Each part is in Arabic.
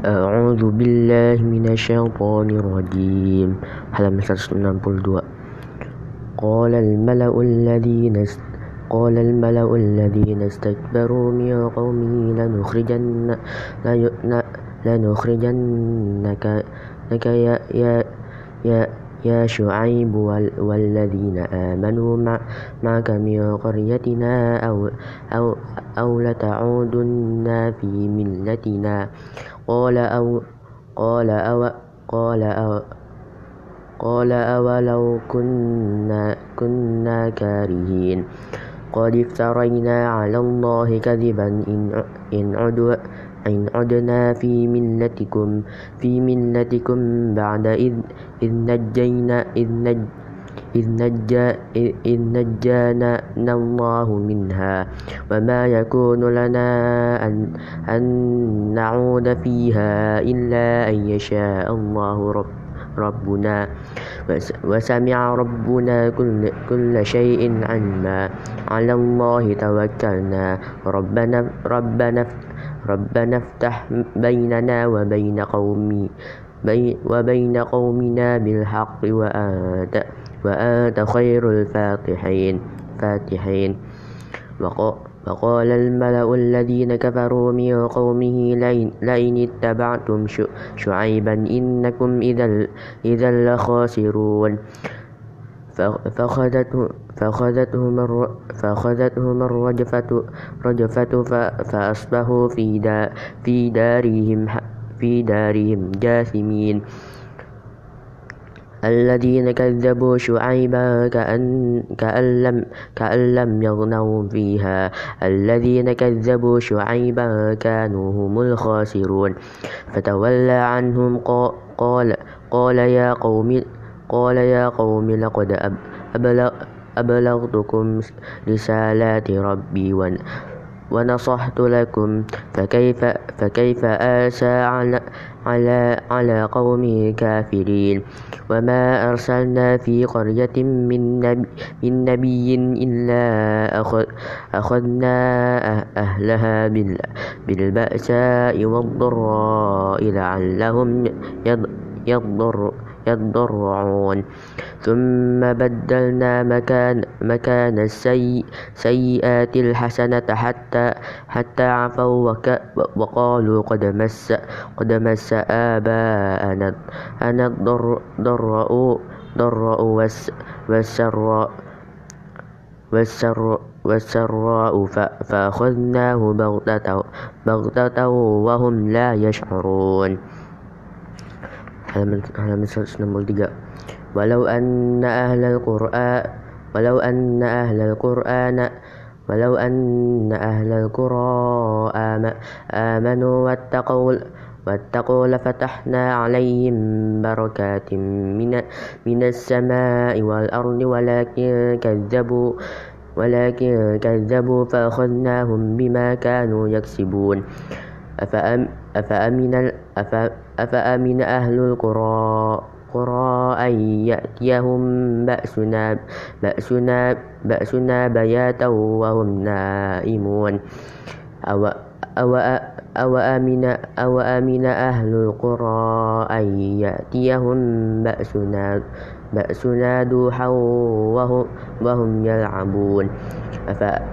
أعوذ بالله من الشيطان الرجيم. halaman 162 قال الملأ الذين قال الملأ الذين استكبروا من قومه لنخرجن لنخرجنك يا يا يا يا شعيب والذين آمنوا معك من قريتنا أو, أو, أو لتعودن في ملتنا. قال أو قال أو قال أو قال أولو كنا, كنا كارهين. قد افترينا على الله كذبا إن, إن عدوا إن عدنا في ملتكم في ملتكم بعد إذ, إذ نجينا إذ نج إذ, إذ نجانا الله منها وما يكون لنا أن, أن نعود فيها إلا أن يشاء الله رب ربنا. وسمع ربنا كل, كل شيء عما على الله توكلنا. ربنا ربنا ربنا افتح بيننا وبين قومي وبين قومنا بالحق وأنت, وأنت خير الفاتحين فاتحين. وقال الملأ الذين كفروا من قومه لئن اتبعتم شعيبا إنكم إذا لخاسرون. فأخذتهم الرجفة فأصبحوا في دارهم في دارهم جاثمين. الذين كذبوا شعيبا كأن, كأن, لم, كأن لم يغنوا فيها. الذين كذبوا شعيبا كانوا هم الخاسرون. فتولى عنهم قال, قال يا قوم قال يا قوم لقد أبلغ أبلغتكم رسالات ربي ونصحت لكم فكيف, فكيف آسى على, على, على قوم كافرين؟ وما أرسلنا في قرية من نبي, من نبي إلا أخذ أخذنا أهلها بالبأساء والضراء لعلهم يضر يضرعون ثم بدلنا مكان, مكان السيئات الحسنة حتى, حتى عفوا وقالوا قد مس, قد مس آباءنا. أنا الضراء ضراء والسراء والسراء والسراء فأخذناه بغتة, بغتة وهم لا يشعرون. Halaman halaman 163 walau anna ahlal qur'an walau anna ahlal qur'ana walau anna ahlal qura amanu wattaqul واتقوا لفتحنا عليهم بركات من, من السماء والأرض ولكن كذبوا ولكن كذبوا فأخذناهم بما كانوا يكسبون أفأم أفأمن, أفأمن أهل القرى قرى أن يأتيهم بأسنا, بأسنا, بأسنا بياتا وهم نائمون. أو, أو, أو, أمن, أو أمن أهل القرى أن يأتيهم بأسنا, بأسنا دوحا وهم, وهم يلعبون.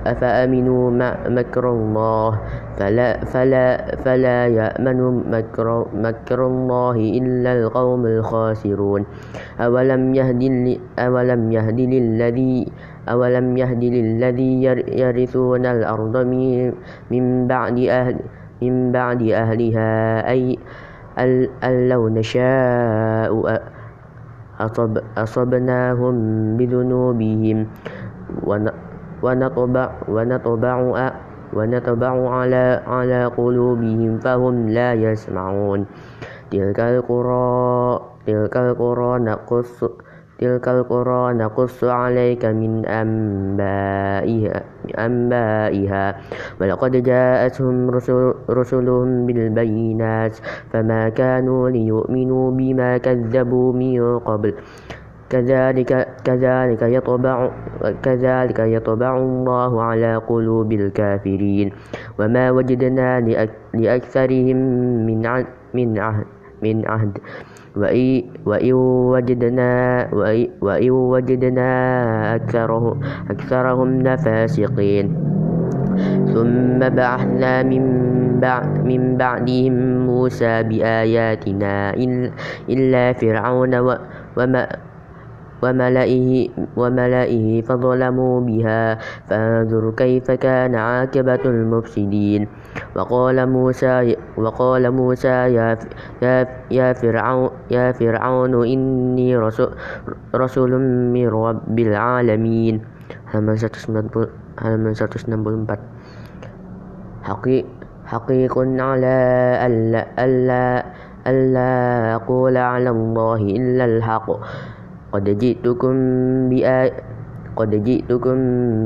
أفأمنوا مكر الله؟ فلا, فلا, فلا يأمن مكر, مكر الله إلا القوم الخاسرون. أولم يهد, أولم يهد للذي أولم يهد للذي يرثون الأرض من بعد أهل من بعد أهلها أي أن لو نشاء أصب أصبناهم بذنوبهم. ونطبع, ونطبع, ونطبع على, على قلوبهم فهم لا يسمعون. تلك القرى تلك القرى نقص تلك القرى نقص عليك من أنبائها, أنبائها. ولقد جاءتهم رسل رسلهم بالبينات فما كانوا ليؤمنوا بما كذبوا من قبل. كذلك كذلك يطبع كذلك يطبع الله على قلوب الكافرين. وما وجدنا لأكثرهم من من عهد من عهد. وإن وجدنا وإن وجدنا أكثرهم أكثرهم لفاسقين. ثم بعثنا من بعد من بعدهم موسى بآياتنا إلا فرعون وما وملئه, وملئه فظلموا بها. فانظر كيف كان عاقبة المفسدين. وقال موسى وقال موسى يا يا فرعون يا فرعون إني رسول, رسول من رب العالمين. halaman 164 حقيق حقيق على ألا ألا ألا أقول على الله إلا الحق. قد جئتكم بآية قد جئتكم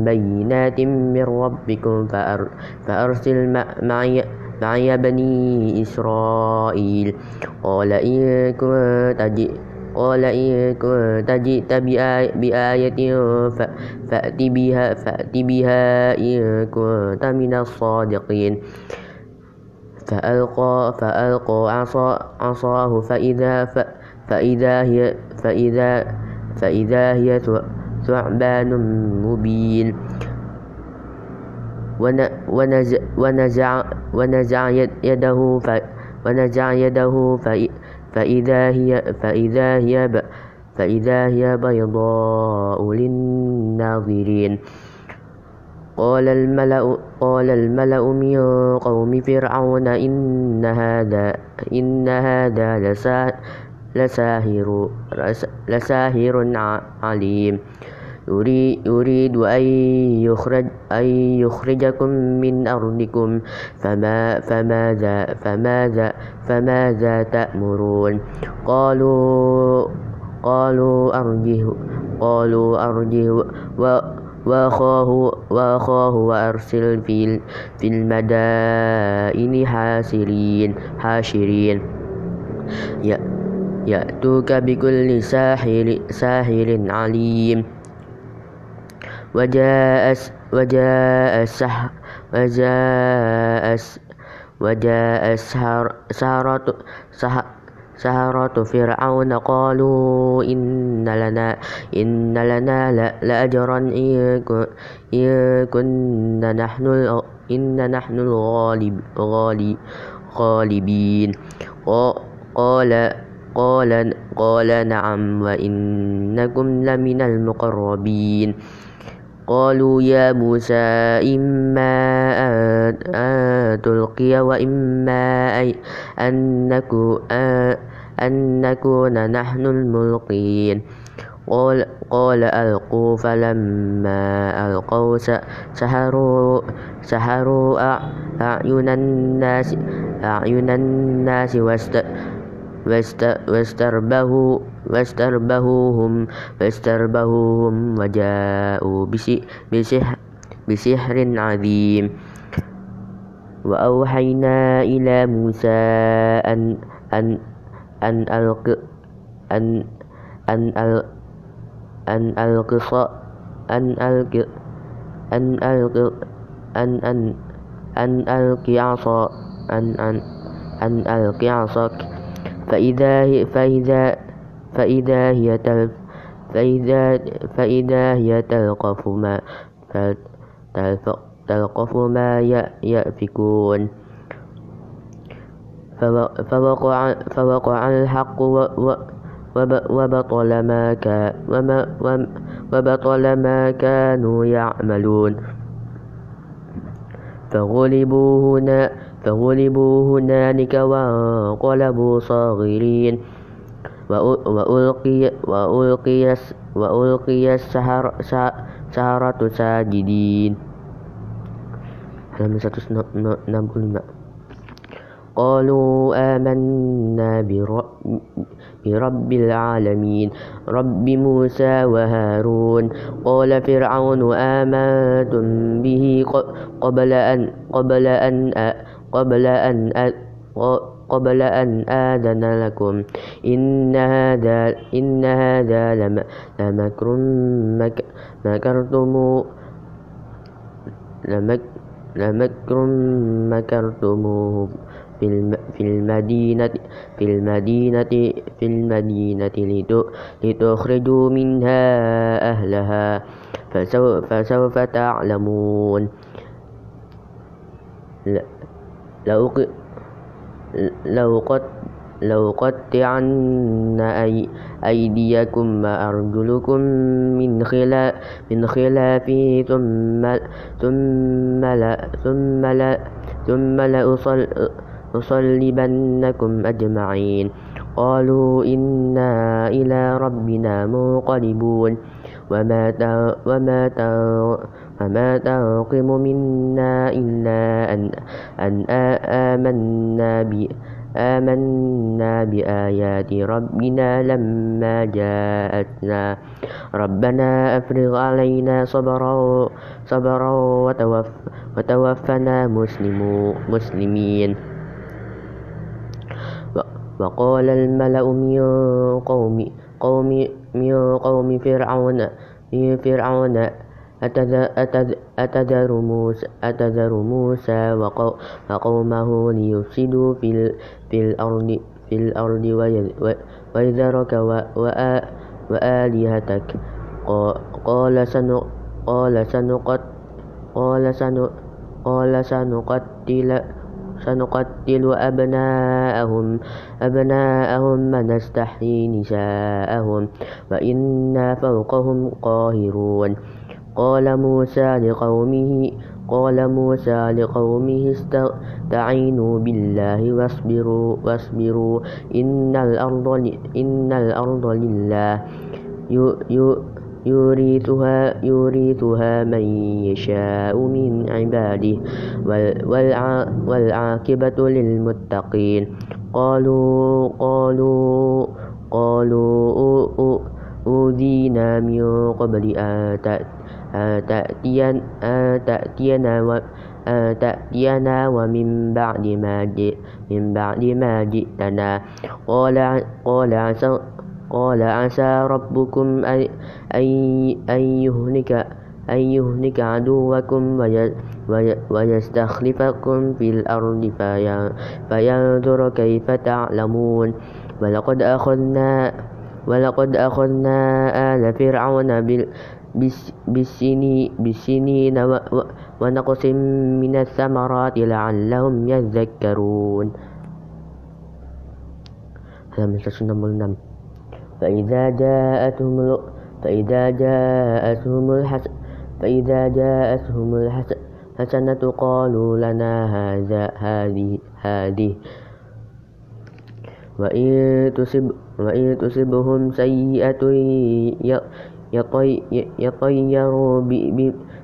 بينات من ربكم فأر فأرسل معي معي بني إسرائيل. قال إن كنت جئت قال إن كنت جئت بآية فأت بها, فأت بها إن كنت من الصادقين. فألقى فألقى عصاه فإذا فإذا هي فإذا فإذا هي ثعبان مبين. ونزع, ونزع, ونزع يده ونزع يده فإذا هي فإذا هي فإذا هي بيضاء للناظرين. قال الملأ قال الملأ من قوم فرعون إن هذا إن هذا لساهر لساهر عليم. يريد أن يخرج أن يخرجكم من أرضكم. فما فماذا فماذا فماذا تأمرون؟ قالوا قالوا أرجه قالوا أرجه وأخاه وأخاه وأرسل في في المدائن حاشرين حاشرين يأتوك بكل ساحر ساحر عليم. وجاء وجاء السحر وجاء وجاء السحرة سهرة فرعون قالوا إن لنا إن لنا لأجرا إن كنا نحن إن نحن الغالب غالبين. قال قال قال نعم وإنكم لمن المقربين. قالوا يا موسى إما أن تلقي وإما أن نكون نحن الملقين. قال, قال ألقوا فلما ألقوا سحروا, سحروا أعين الناس, أعين الناس واستربهوا واستربهوهم واستربهوهم وجاءوا بسحر, بسحر عظيم. وأوحينا إلى موسى أن أن أن ألق أن أن أن ألقص أن ألق أن ألق أن أن أن ألق عصا أن أن أن ألق عصاك. فإذا فإذا فإذا هي تلف فإذا فإذا هي تلقف ما تلقف ما يأفكون. فوقع فوقع الحق وبطل ما وبطل ما كانوا يعملون. فغلبوا هنا فغلبوا هنالك وانقلبوا صاغرين. وألقي, وألقي, وألقي السحرة ساجدين. halaman 165 قالوا آمنا برب العالمين. رب موسى وهارون. قال فرعون آمنتم به قبل أن قبل أن قبل أن قبل أن آذن لكم. إن هذا إن هذا لمكر مكرتم لمكر مكرتموه في المدينة في المدينة في المدينة لتخرجوا منها أهلها. فسوف تعلمون. لو قد لو قطعن أي أيديكم وأرجلكم من خلاف ثم ثم لا ثم لا ثم لأصل لأصلبنكم أجمعين. قالوا إنا إلى ربنا منقلبون. وما وما تنقم منا إلا أن, أن آمنا آمنا بآيات ربنا لما جاءتنا. ربنا أفرغ علينا صبرا صبرا وتوف وتوفنا مسلمين. وقال الملأ من قوم قوم من قوم فرعون فرعون أتذر موسى, أتذر موسى وقومه ليفسدوا في الأرض في الأرض ويذرك وآلهتك. قال قال سنقتل قال سنقتل سنقتل أبناءهم أبناءهم ونستحيي نساءهم وإنا فوقهم قاهرون. قال موسى لقومه قال موسى لقومه استعينوا بالله واصبروا واصبروا. إن الأرض إن الأرض لله. يورثها يورثها من يشاء من عباده. والعاقبة للمتقين. قالوا قالوا قالوا أوذينا من قبل أن تأتينا تأتينا ومن بعد ما من بعد ما جئتنا. قال قال عسى قال عسى ربكم أن يهلك أن يهلك عدوكم ويستخلفكم في الأرض فينظر كيف تعلمون. ولقد أخذنا ولقد أخذنا آل فرعون بالسنين ونقص من الثمرات لعلهم يذكرون. فإذا جاءتهم فإذا جاءتهم الحسن فإذا جاءتهم الحسنة قالوا لنا هذا هذه هذه. وإن تصب وإن تصبهم سيئة يطيروا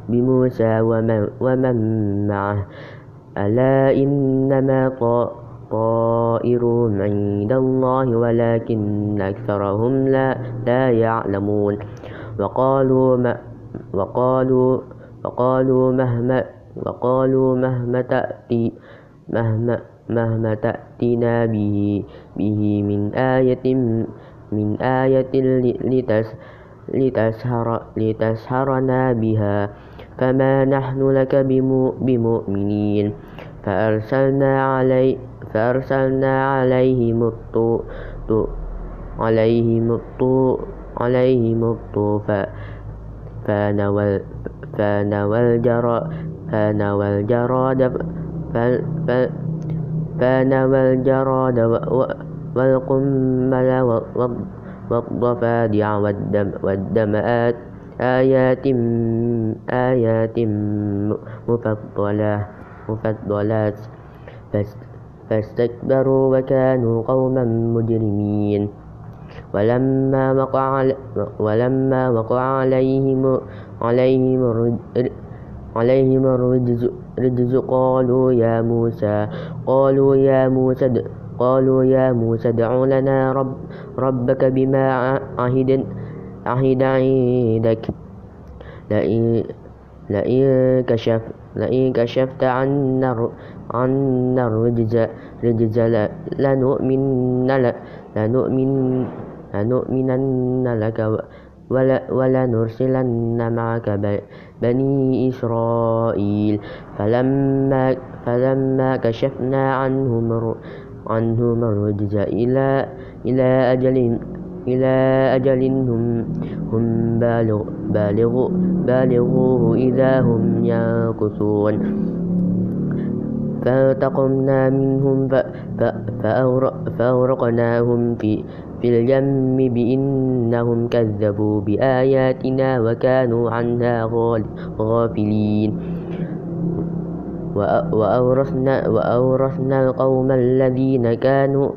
بموسى ومن معه. ألا إنما طائرهم عند الله ولكن أكثرهم لا, لا يعلمون. وقالوا وقالوا وقالوا مهما وقالوا مهما تأتي مهما مهما تأتينا به, به من آية من آية لتس لتسهر لتسهرنا بها. فما نحن لك بمؤمنين. فأرسلنا علي فأرسلنا عليهم الطو عليهم الطو عليهم الطوفان فنوى الجراد فنوى الجراد فنوى الجراد والقمل والضفادع والدم والدم آيات آيات مفضلات. فاستكبروا وكانوا قوما مجرمين. ولما وقع ولما وقع عليهم عليهم عليهم الرجز قالوا يا موسى قالوا يا موسى قالوا يا موسى ادع لنا رب ربك بما عهد عهد عندك. لئن لئن كشف لئن كشفت عنا عنا الرجز رجز لنؤمن لنؤمن لنؤمنن لك ولنرسلن معك بني إسرائيل. فلما, فلما كشفنا عنهم عنهم الرجز إلى إلى أجل إلى أجل هم, هم بالغ بالغ بالغوه إذا هم ينكثون. فانتقمنا منهم فأغرقناهم في في اليم بإنهم كذبوا بآياتنا وكانوا عنها غافلين. وأورثنا, وأورثنا القوم الذين كانوا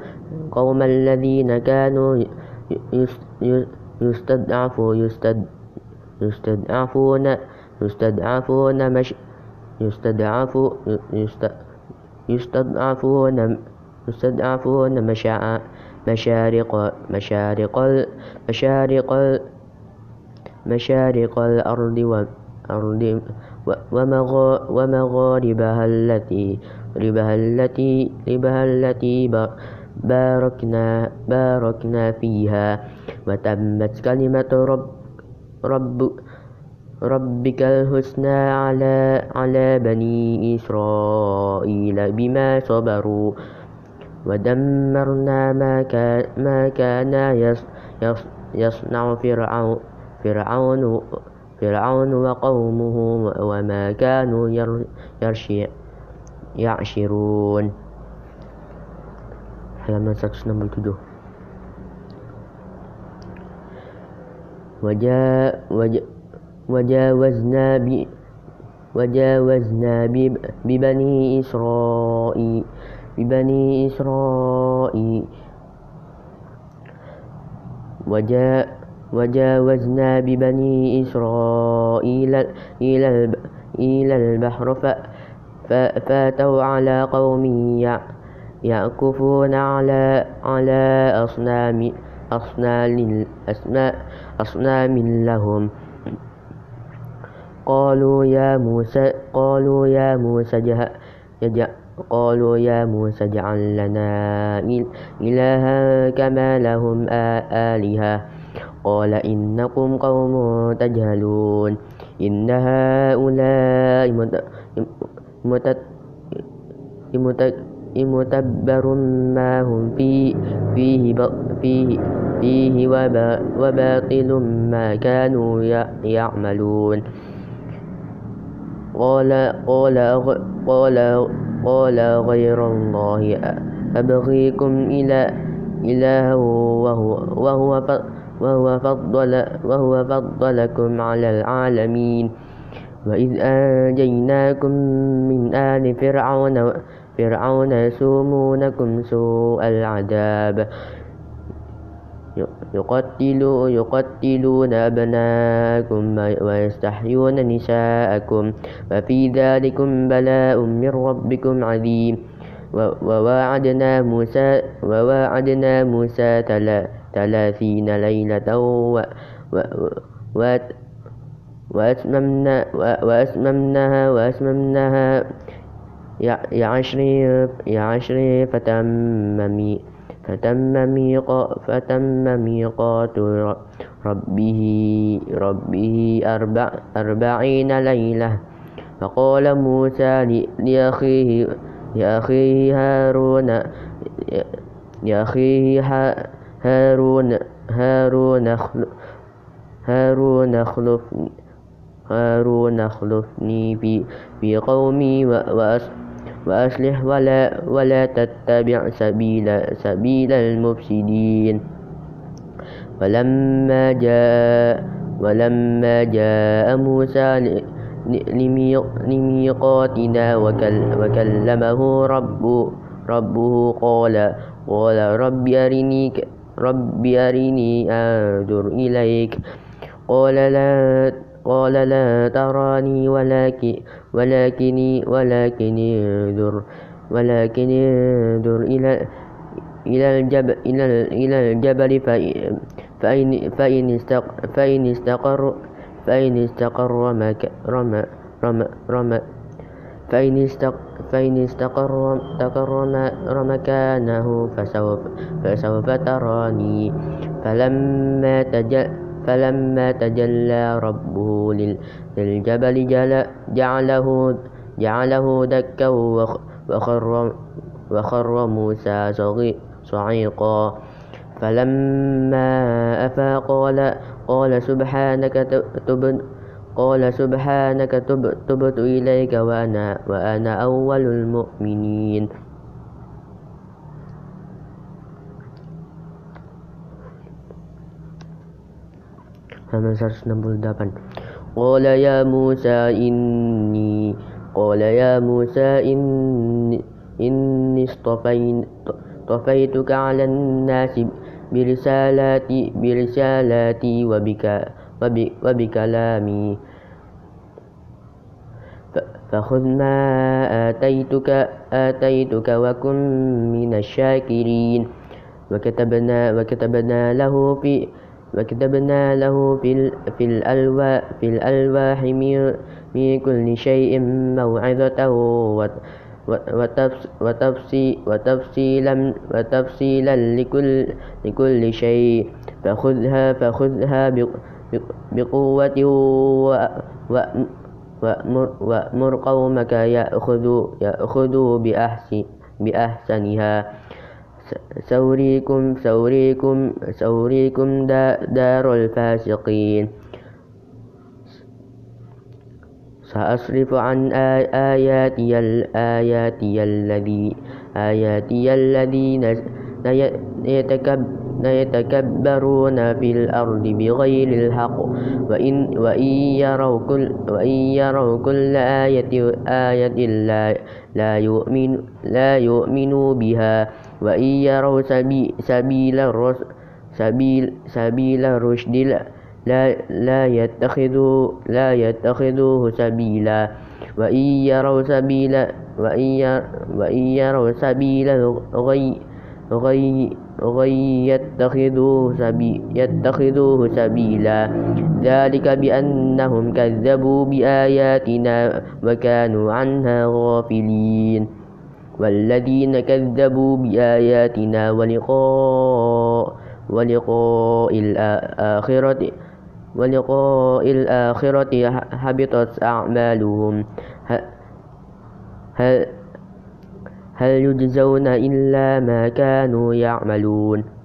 قوم الذين كانوا يستضعفون يستضعفون يستضعفون مش يستضعفون يستضعفون يستضعفون مشاعر مشارق مشارق مشارق مشارق الأرض والأرض ومغاربها التي ربها التي ربها التي باركنا باركنا فيها. وتمت كلمة رب رب ربك الحسنى على على بني إسرائيل بما صبروا. ودمرنا ما كان, ما كان يصنع فرعون فرعون فرعون وقومه وما كانوا يعشرون. Halaman 167 وجاء وجاوزنا ب وجاوزنا ببني إسرائيل ببني إسرائيل. وجاء وجاوزنا ببني إسرائيل إلى إلى البحر فأتوا على قوم يعكفون على على أصنام أصنام أصنام لهم. قالوا يا موسى قالوا يا موسى قالوا يا موسى اجعل لنا إلها كما لهم آلهة. قال إنكم قوم تجهلون. إن هؤلاء متبر ما هم فيه فيه فيه, فيه وباطل ما كانوا يعملون. قال قال قال قال غير الله أبغيكم إلى إله وهو وهو وهو فضل وهو فضلكم على العالمين. وإذ أنجيناكم من آل فرعون فرعون يسومونكم سوء العذاب. يقتلوا يقتلون أبناءكم ويستحيون نساءكم وفي ذلكم بلاء من ربكم عظيم. وواعدنا موسى وواعدنا موسى ثلاثين ليلة وأتممنا وأتممناها وأتممناها يعشر فتم فتم ميقات فتم ميقات ربه ربه أربع أربعين ليلة. فقال موسى لأخيه لأخيه هارون لأخيه هارون هارون هارون اخلفني هارون اخلفني في قومي وأصلح ولا ولا تتبع سبيل سبيل المفسدين. ولما جاء ولما جاء موسى لميقاتنا وكلمه رب ربه قال قال رب أرني رب أرني أنظر إليك. قال لا قال لا تراني ولكن ولكن ولكن انظر ولكن انظر إلى إلى الجبل إلى إلى الجبل فإن فإن فإن استقر فإن استقر رمك رم رم رم فإن, استق فإن استقر, استقر مكانه فسوف, فسوف تراني فلما تجل فلما تجلى ربه للجبل جعله, جعله دكا وخر, وخر موسى صعيقا. فلما أفاق قال, قال سبحانك تبت قال سبحانك تبت إليك وأنا, وأنا أول المؤمنين. قال يا موسى إني قال يا موسى إني إني اصطفيتك على الناس برسالاتي برسالاتي وبك وبكلامي. فخذ ما آتيتك آتيتك وكن من الشاكرين. وكتبنا وكتبنا له في وكتبنا له في في الألواح في الألواح من كل شيء موعظة وتفصيلا وتفصيلا لكل لكل شيء. فخذها فخذها بقوة وأمر قومك يأخذوا يأخذوا بأحسنها. سوريكم سوريكم سوريكم دار الفاسقين سأصرف عن آياتي الآياتي الذي آياتي الذين يتكبرون في الأرض بغير الحق. وإن, وإن, يروا, كل وإن يروا كل آية, آية لا, لا, يؤمن لا يؤمنوا بها. وإن يروا سبيل سبيل سبيل الرشد لا لا يتخذوا لا يتخذوه سبيلا وإن يروا سبيل وإن يروا سبيل غي غي غي يتخذوه سبي يتخذوه سبيلا ذلك بأنهم كذبوا بآياتنا وكانوا عنها غافلين. والذين كذبوا بآياتنا ولقاء ولقاء الآخرة ولقاء الآخرة حبطت أعمالهم. هل, هل يجزون إلا ما كانوا يعملون؟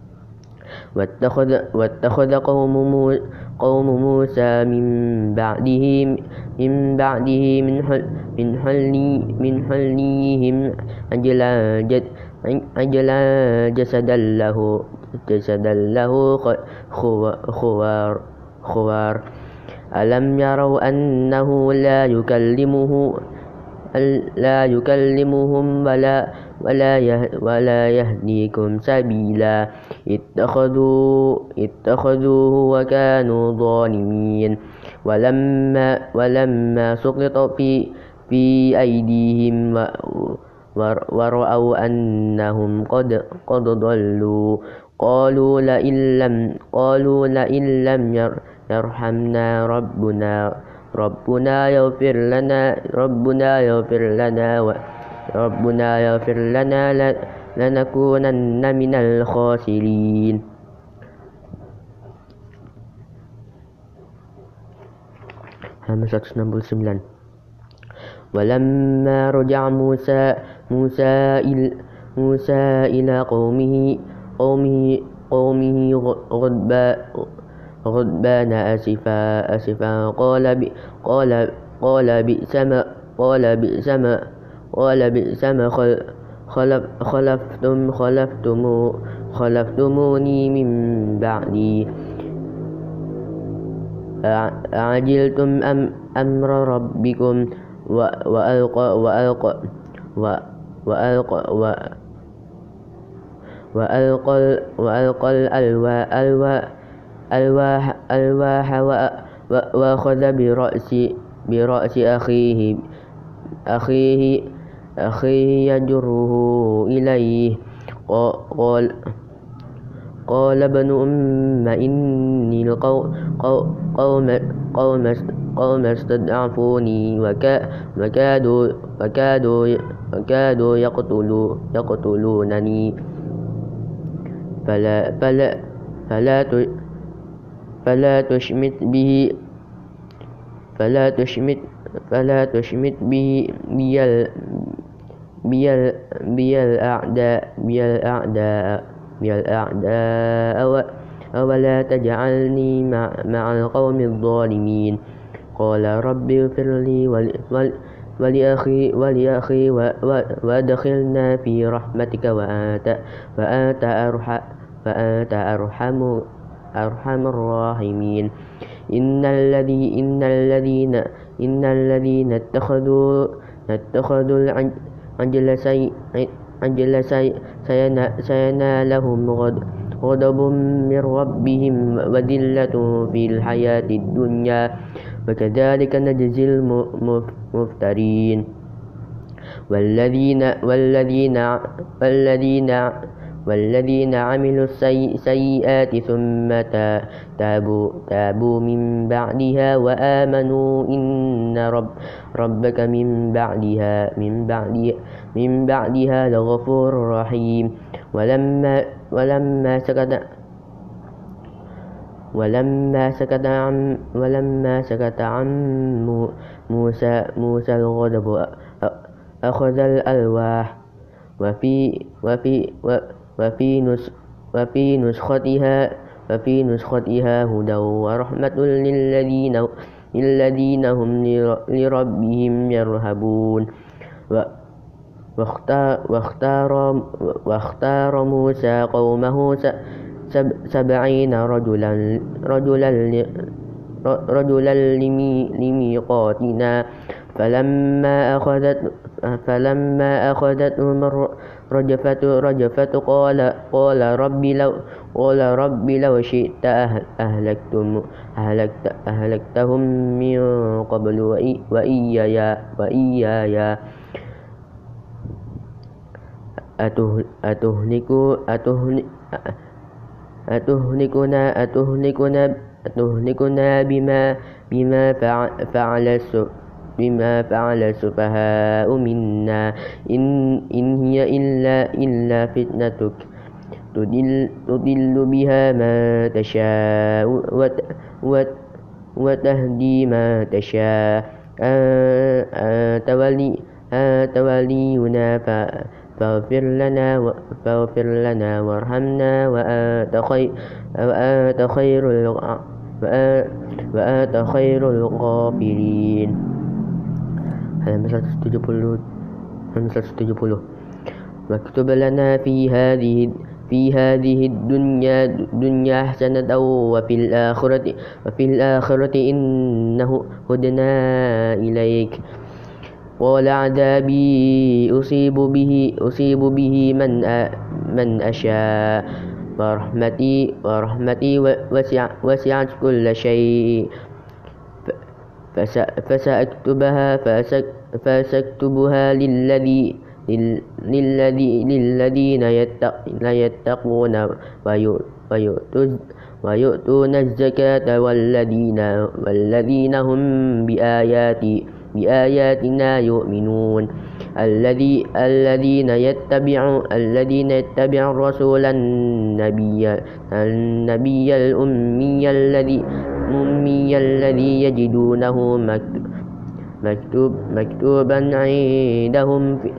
واتخذ, واتخذ قوم, قوم موسى من بعده من بعده من حل من حلي من حليهم أجلا جد أجلا جسدا له جسدا له خوار خوار. ألم يروا أنه لا يكلمه لا يكلمهم ولا ولا ولا يهديكم سبيلا. اتخذوا اتخذوه وكانوا ظالمين. ولما ولما سقط في في أيديهم ورأوا أنهم قد قد ضلوا. قالوا لئن لم قالوا لئن لم يرحمنا ربنا ربنا يغفر لنا ربنا يغفر لنا ربنا يغفر لنا لنكونن من الخاسرين. halaman 169 ولما رجع موسى موسى إلى موسى إلى قومه قومه قومه غضبان أسفا أسفا. قال بي قال قال بئس ما قال بئس ما قال بئس ما خلف خلفتم خلفتم خلفتموني من بعدي. أعجلتم أم أمر ربكم وألقى وألقى وألقى وألقى وألقى الألواح ألواح ألواح وأخذ برأس برأس أخيه أخيه أخيه يجره إليه. قال قال ابن أم إني القوم قوم قوم قوم استضعفوني وكادوا وكادوا وكادوا يقتلوا يقتلونني. فلا فلا فلا فلا تشمت به فلا تشمت فلا تشمت به بي بي الأعداء بي الأعداء بي الأعداء ولا تجعلني مع, مع القوم الظالمين. قال رب اغفر لي ولأخي ولأخي وأدخلنا في رحمتك وأنت وأنت أرحم فأنت أرحم أرحم الراحمين. إن الذي إن الذين إن الذين اتخذوا اتخذوا العجل سي عجل سي سينالهم غد غضب من ربهم وذلة في الحياة الدنيا. وكذلك نجزي المفترين والذين والذين والذين والذين عملوا السيئات ثم تابوا, تابوا من بعدها وآمنوا إن رب ربك من بعدها من بعدها من بعدها لغفور رحيم. ولما ولما سكت ولما سكت عن ولما سكت عن موسى موسى الغضب أخذ الألواح. وفي وفي وفي نس وفي نسختها وفي نسختها هدى ورحمة للذين للذين هم لربهم يرهبون. واختار, واختار موسى قومه سبعين رجلا, رجلا, رجلا لميقاتنا. فلما أخذت فلما أخذتهم رجفة رجفة قال قال رب لو قال رب لو شئت أهلكتم أهلكت أهلكتهم من قبل وإياي وإياي. أتهلكنا أتهلكنا أتهلكنا بما بما فعل بما فعل السفهاء منا. إن, إن هي إلا إلا فتنتك. تدل, تدل بها ما تشاء وتهدي ما تشاء. أنت ولينا فاغفر لنا فاغفر لنا وارحمنا وأنت خير وأنت خير وأنت خير الغافرين halaman 170 halaman 170 واكتب لنا في هذه في هذه الدنيا دنيا حسنة وفي الآخرة وفي الآخرة إنه هدنا إليك. قال عذابي أصيب به أصيب به من من أشاء. ورحمتي ورحمتي وسع وسعت كل شيء. فسأكتبها فسأكتبها للذي للذي للذين يتقون ويؤتون الزكاة والذين والذين هم بآياتي بآياتنا يؤمنون. الذي الذين يتبعون الذين يتبعون الرسول النبي النبي الأمي الذي الأمي الذي يجدونه مكتوب مكتوبا عندهم في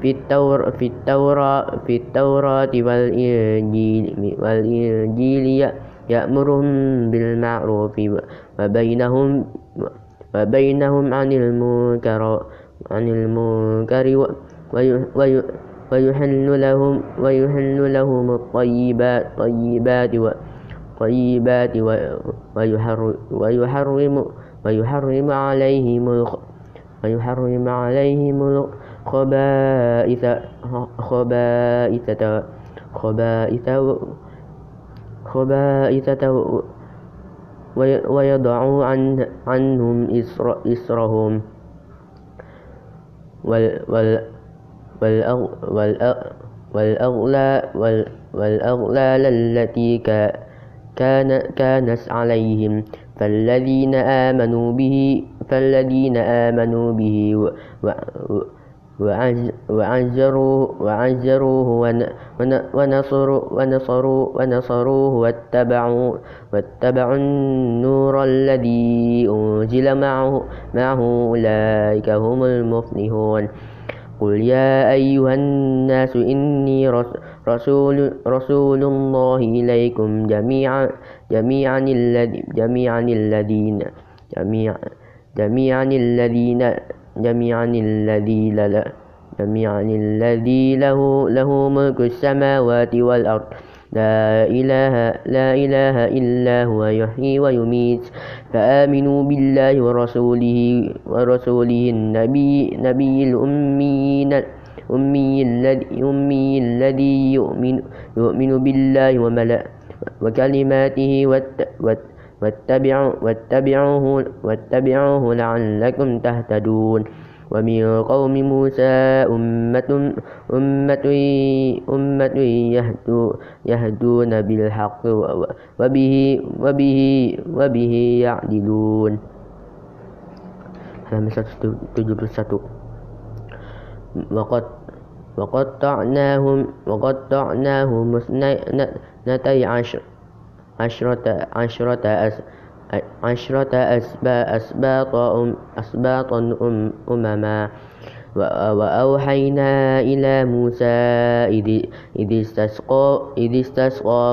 في التور في التوراة في التوراة والإنجيل والإنجيل يأمرهم بالمعروف وبينهم وبينهم عن المنكر عن المنكر ويحل لهم ويحل لهم الطيبات طيبات طيبات ويحرم ويحرم عليهم ويحرم عليهم الخبائث خبائث خبائث خبائث ويضع عن عنهم إسر إسرهم. والأغلال التي كان كانت عليهم. فالذين آمنوا به فالذين آمنوا به وعزروه وعزروه ونصروا ونصروا ونصروه واتبعوا واتبعوا النور الذي أنزل معه معه أولئك هم المفلحون. قل يا أيها الناس إني رسول رسول الله إليكم جميعا جميعا الذي جميعا الذين جميعا جميعا الذين جميعا الذي جميعا الذي له له ملك السماوات والأرض لا إله لا إله إلا هو يحيي ويميت. فآمنوا بالله ورسوله ورسوله النبي نبي الأمين أمي الذي أمي الذي يؤمن يؤمن بالله وملأ وكلماته واتبعوا واتبعوه واتبعوه لعلكم تهتدون. ومن قوم موسى أمة أمة أمة يهدون بالحق وبه وبه وبه يعدلون. halaman 171 وقد وقطعناهم وقطعناهم اثنتي عشر عشرة عشرة عشرة أسباط أسباط أمما. وأوحينا إلى موسى إذ استسقى إذ استسقى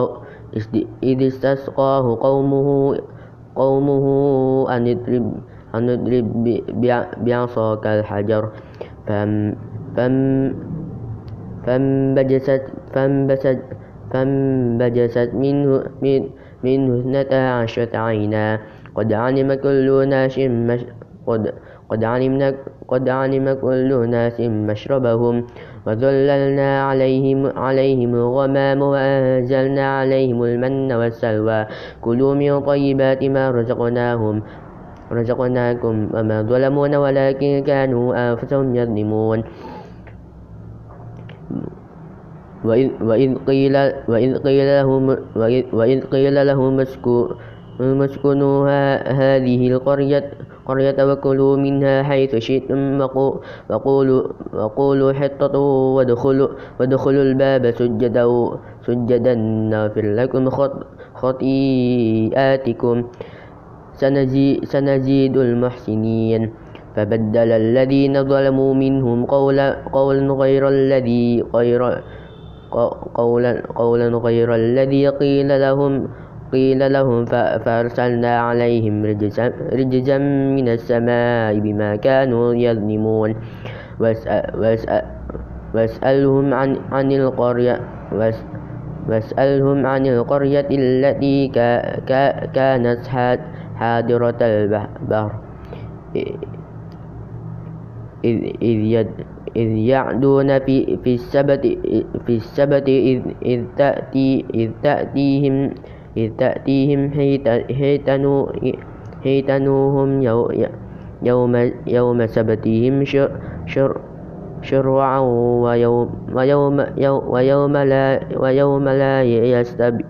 إذ استسقاه قومه قومه أن اضرب أن اضرب بعصاك الحجر. فم فم فانبجست فانبجست فانبجست منه من منه اثنتا عشرة عينا قد علم كل ناس مش قد قد علمنا قد علم كل ناس مشربهم وظللنا عليهم عليهم الغمام وأنزلنا عليهم المن والسلوى كلوا من طيبات ما رزقناهم رزقناكم وما ظلمونا ولكن كانوا أنفسهم يظلمون وإذ, وإذ قيل وإذ قيل لهم وإذ قيل لهم اسكنوا هذه القرية قرية وكلوا منها حيث شئتم وقولوا وقولوا حطة وادخلوا وادخلوا الباب سجدا سجدا نغفر لكم خطيئاتكم. سنزيد المحسنين. فبدل الذين ظلموا منهم قولا قولا غير الذي غير قولا, قولا غير الذي قيل لهم قيل لهم فأرسلنا عليهم رجزا, رجزا من السماء بما كانوا يظلمون. واسألهم عن, عن القرية واسألهم عن القرية التي كانت حاضرة البحر إذ, إذ إذ يعدون في, في السبت في السبت إذ, إذ, تأتي إذ تأتيهم إذ تأتيهم حيتنو حيتنوهم يوم يوم سبتهم شر شر شرعا ويوم ويوم ويوم لا ويوم لا يستب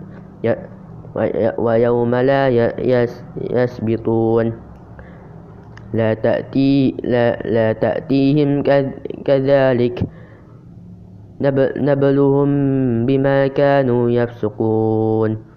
ويوم لا يسبطون. لا تأتي لا, لا تأتيهم كذلك. نبلهم بما كانوا يفسقون.